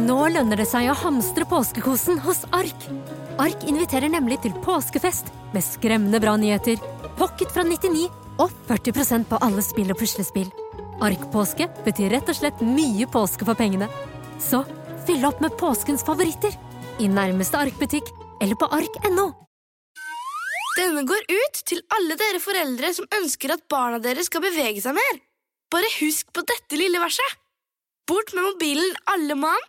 Nå lønner det seg å hamstre påskekosen hos Ark. Ark inviterer nemlig til påskefest med skremmende bra nyheter, pocket fra 99 og 40% på alle spill og puslespill. Ark-påske betyr rett og slett mye påske for pengene. Så fyll opp med påskens favoritter i nærmeste Ark-butikk eller på ark.no. Denne går ut til alle dere foreldre som ønsker at barna deres skal bevege seg mer. Bare husk på dette lille verset. Bort med mobilen, alle mann,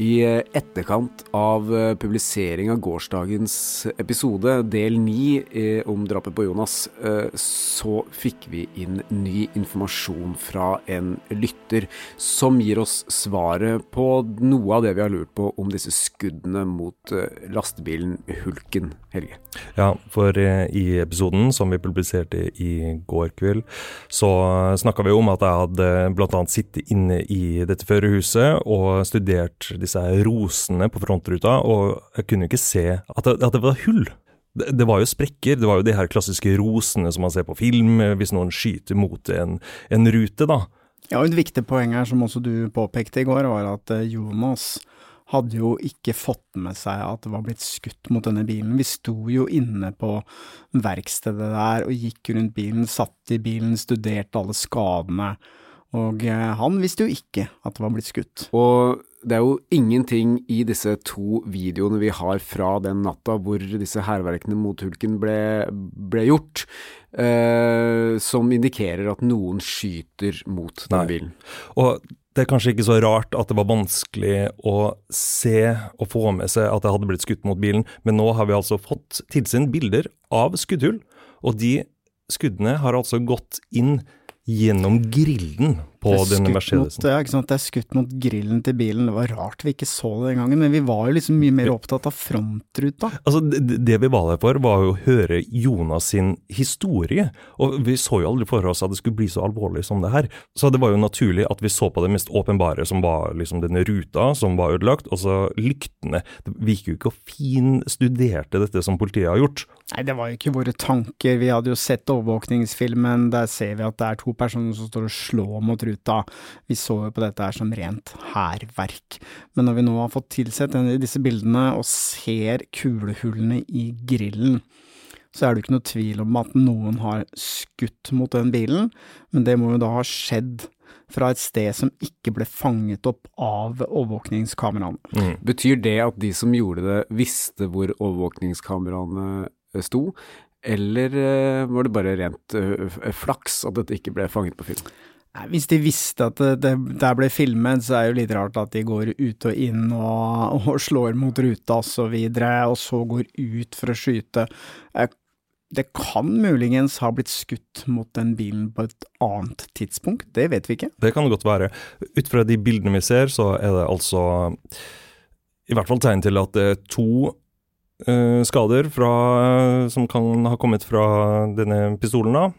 I eh, etterkant av eh, publisering av gårsdagens episode, del 9 eh, om drapet på Jonas, så fikk vi inn ny informasjon fra en lytter som gir oss svaret på noe av det vi har lurt på om disse skuddene mot lastebilen Hulken, Helge. Ja, for i episoden som vi publiserte i går kveld, så snakka vi om at jeg hadde bl.a. sittet inne i dette førerhuset og studert disse her rosene på frontruta, og jeg kunne jo ikke se at det, at det var hull. Det, det var jo sprekker, det var jo de her klassiske rosene som man ser på film hvis noen skyter mot en, en rute, da. Ja, og Et viktig poeng her, som også du påpekte i går, var at eh, Jonas hadde jo ikke fått med seg at det var blitt skutt mot denne bilen. Vi sto jo inne på verkstedet der og gikk rundt bilen, satt i bilen, studerte alle skadene. Og eh, han visste jo ikke at det var blitt skutt. Og det er jo ingenting i disse to videoene vi har fra den natta hvor disse hærverkene mot Hulken ble, ble gjort, eh, som indikerer at noen skyter mot den Nei. bilen. Og det er kanskje ikke så rart at det var vanskelig å se og få med seg at det hadde blitt skutt mot bilen, men nå har vi altså fått tilsendt bilder av skuddhull, og de skuddene har altså gått inn gjennom grillen på denne Mercedesen. Ja, ikke sant? Det er skutt mot grillen til bilen. Det var rart vi ikke så det den gangen, men vi var jo liksom mye mer opptatt av frontruta. Altså, det, det vi var der for, var jo å høre Jonas sin historie, og vi så jo aldri for oss at det skulle bli så alvorlig som det her. Så det var jo naturlig at vi så på det mest åpenbare, som var liksom denne ruta som var ødelagt, og så lyktene. Vi gikk jo ikke og finstuderte dette som politiet har gjort. Nei, det var jo ikke våre tanker. Vi hadde jo sett overvåkningsfilmen, der ser vi at det er to personer som står og slår mot ruta. Vi så jo på dette her som rent hærverk. Men når vi nå har fått tilsett disse bildene og ser kulehullene i grillen, så er det jo ikke noe tvil om at noen har skutt mot den bilen, men det må jo da ha skjedd fra et sted som ikke ble fanget opp av overvåkningskameraene. Betyr det at de som gjorde det, visste hvor overvåkningskameraene eh, sto, eller eh, var det bare rent eh, flaks at dette ikke ble fanget på film? Hvis de visste at det, det ble filmet, så er det jo litt rart at de går ut og inn og, og slår mot ruta og så videre, og så går ut for å skyte. Eh, Det kan muligens ha blitt skutt mot den bilen på et annet tidspunkt, det vet vi ikke. Det kan det godt være. Ut fra de bildene vi ser, så er det altså i hvert fall tegn til at det er to uh, skader fra, som kan ha kommet fra denne pistolen. da.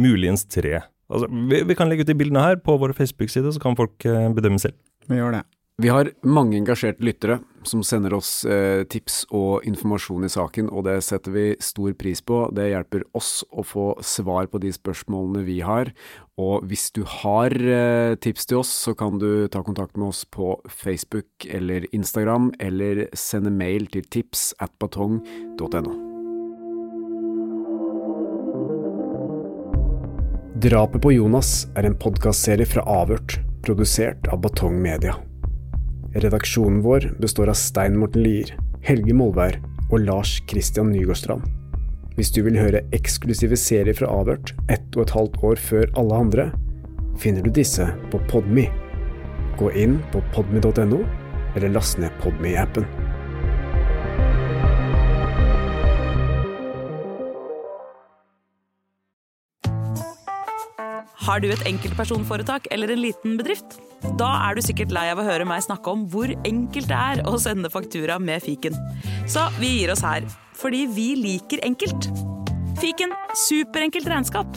Muligens tre. Altså, vi, vi kan legge ut de bildene her på vår Facebook-side, så kan folk eh, bedømme selv. Vi gjør det. Vi har mange engasjerte lyttere som sender oss eh, tips og informasjon i saken, og det setter vi stor pris på. Det hjelper oss å få svar på de spørsmålene vi har. Og hvis du har eh, tips til oss, så kan du ta kontakt med oss på Facebook eller Instagram, eller sende mail til tips at batong.no. Drapet på Jonas er en podkastserie fra Avhørt, produsert av Batong Media. Redaksjonen vår består av Stein Morten Lier, Helge Molvær og Lars Christian Nygårdstrand. Hvis du vil høre eksklusive serier fra Avhørt ett og et halvt år før alle andre, finner du disse på Podme. Gå inn på podme.no eller last ned Podme-appen. Har du et enkeltpersonforetak eller en liten bedrift? Da er du sikkert lei av å høre meg snakke om hvor enkelt det er å sende faktura med fiken. Så vi gir oss her, fordi vi liker enkelt. Fiken superenkelt regnskap.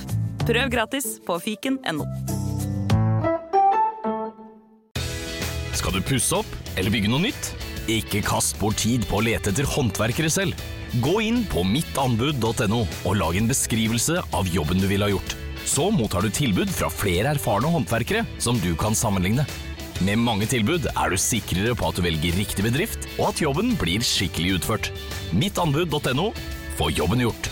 Prøv gratis på fiken.no. Skal du pusse opp eller bygge noe nytt? Ikke kast bort tid på å lete etter håndverkere selv. Gå inn på mittanbud.no og lag en beskrivelse av jobben du ville ha gjort. Så mottar du tilbud fra flere erfarne håndverkere som du kan sammenligne. Med mange tilbud er du sikrere på at du velger riktig bedrift, og at jobben blir skikkelig utført. Mittanbud.no få jobben gjort.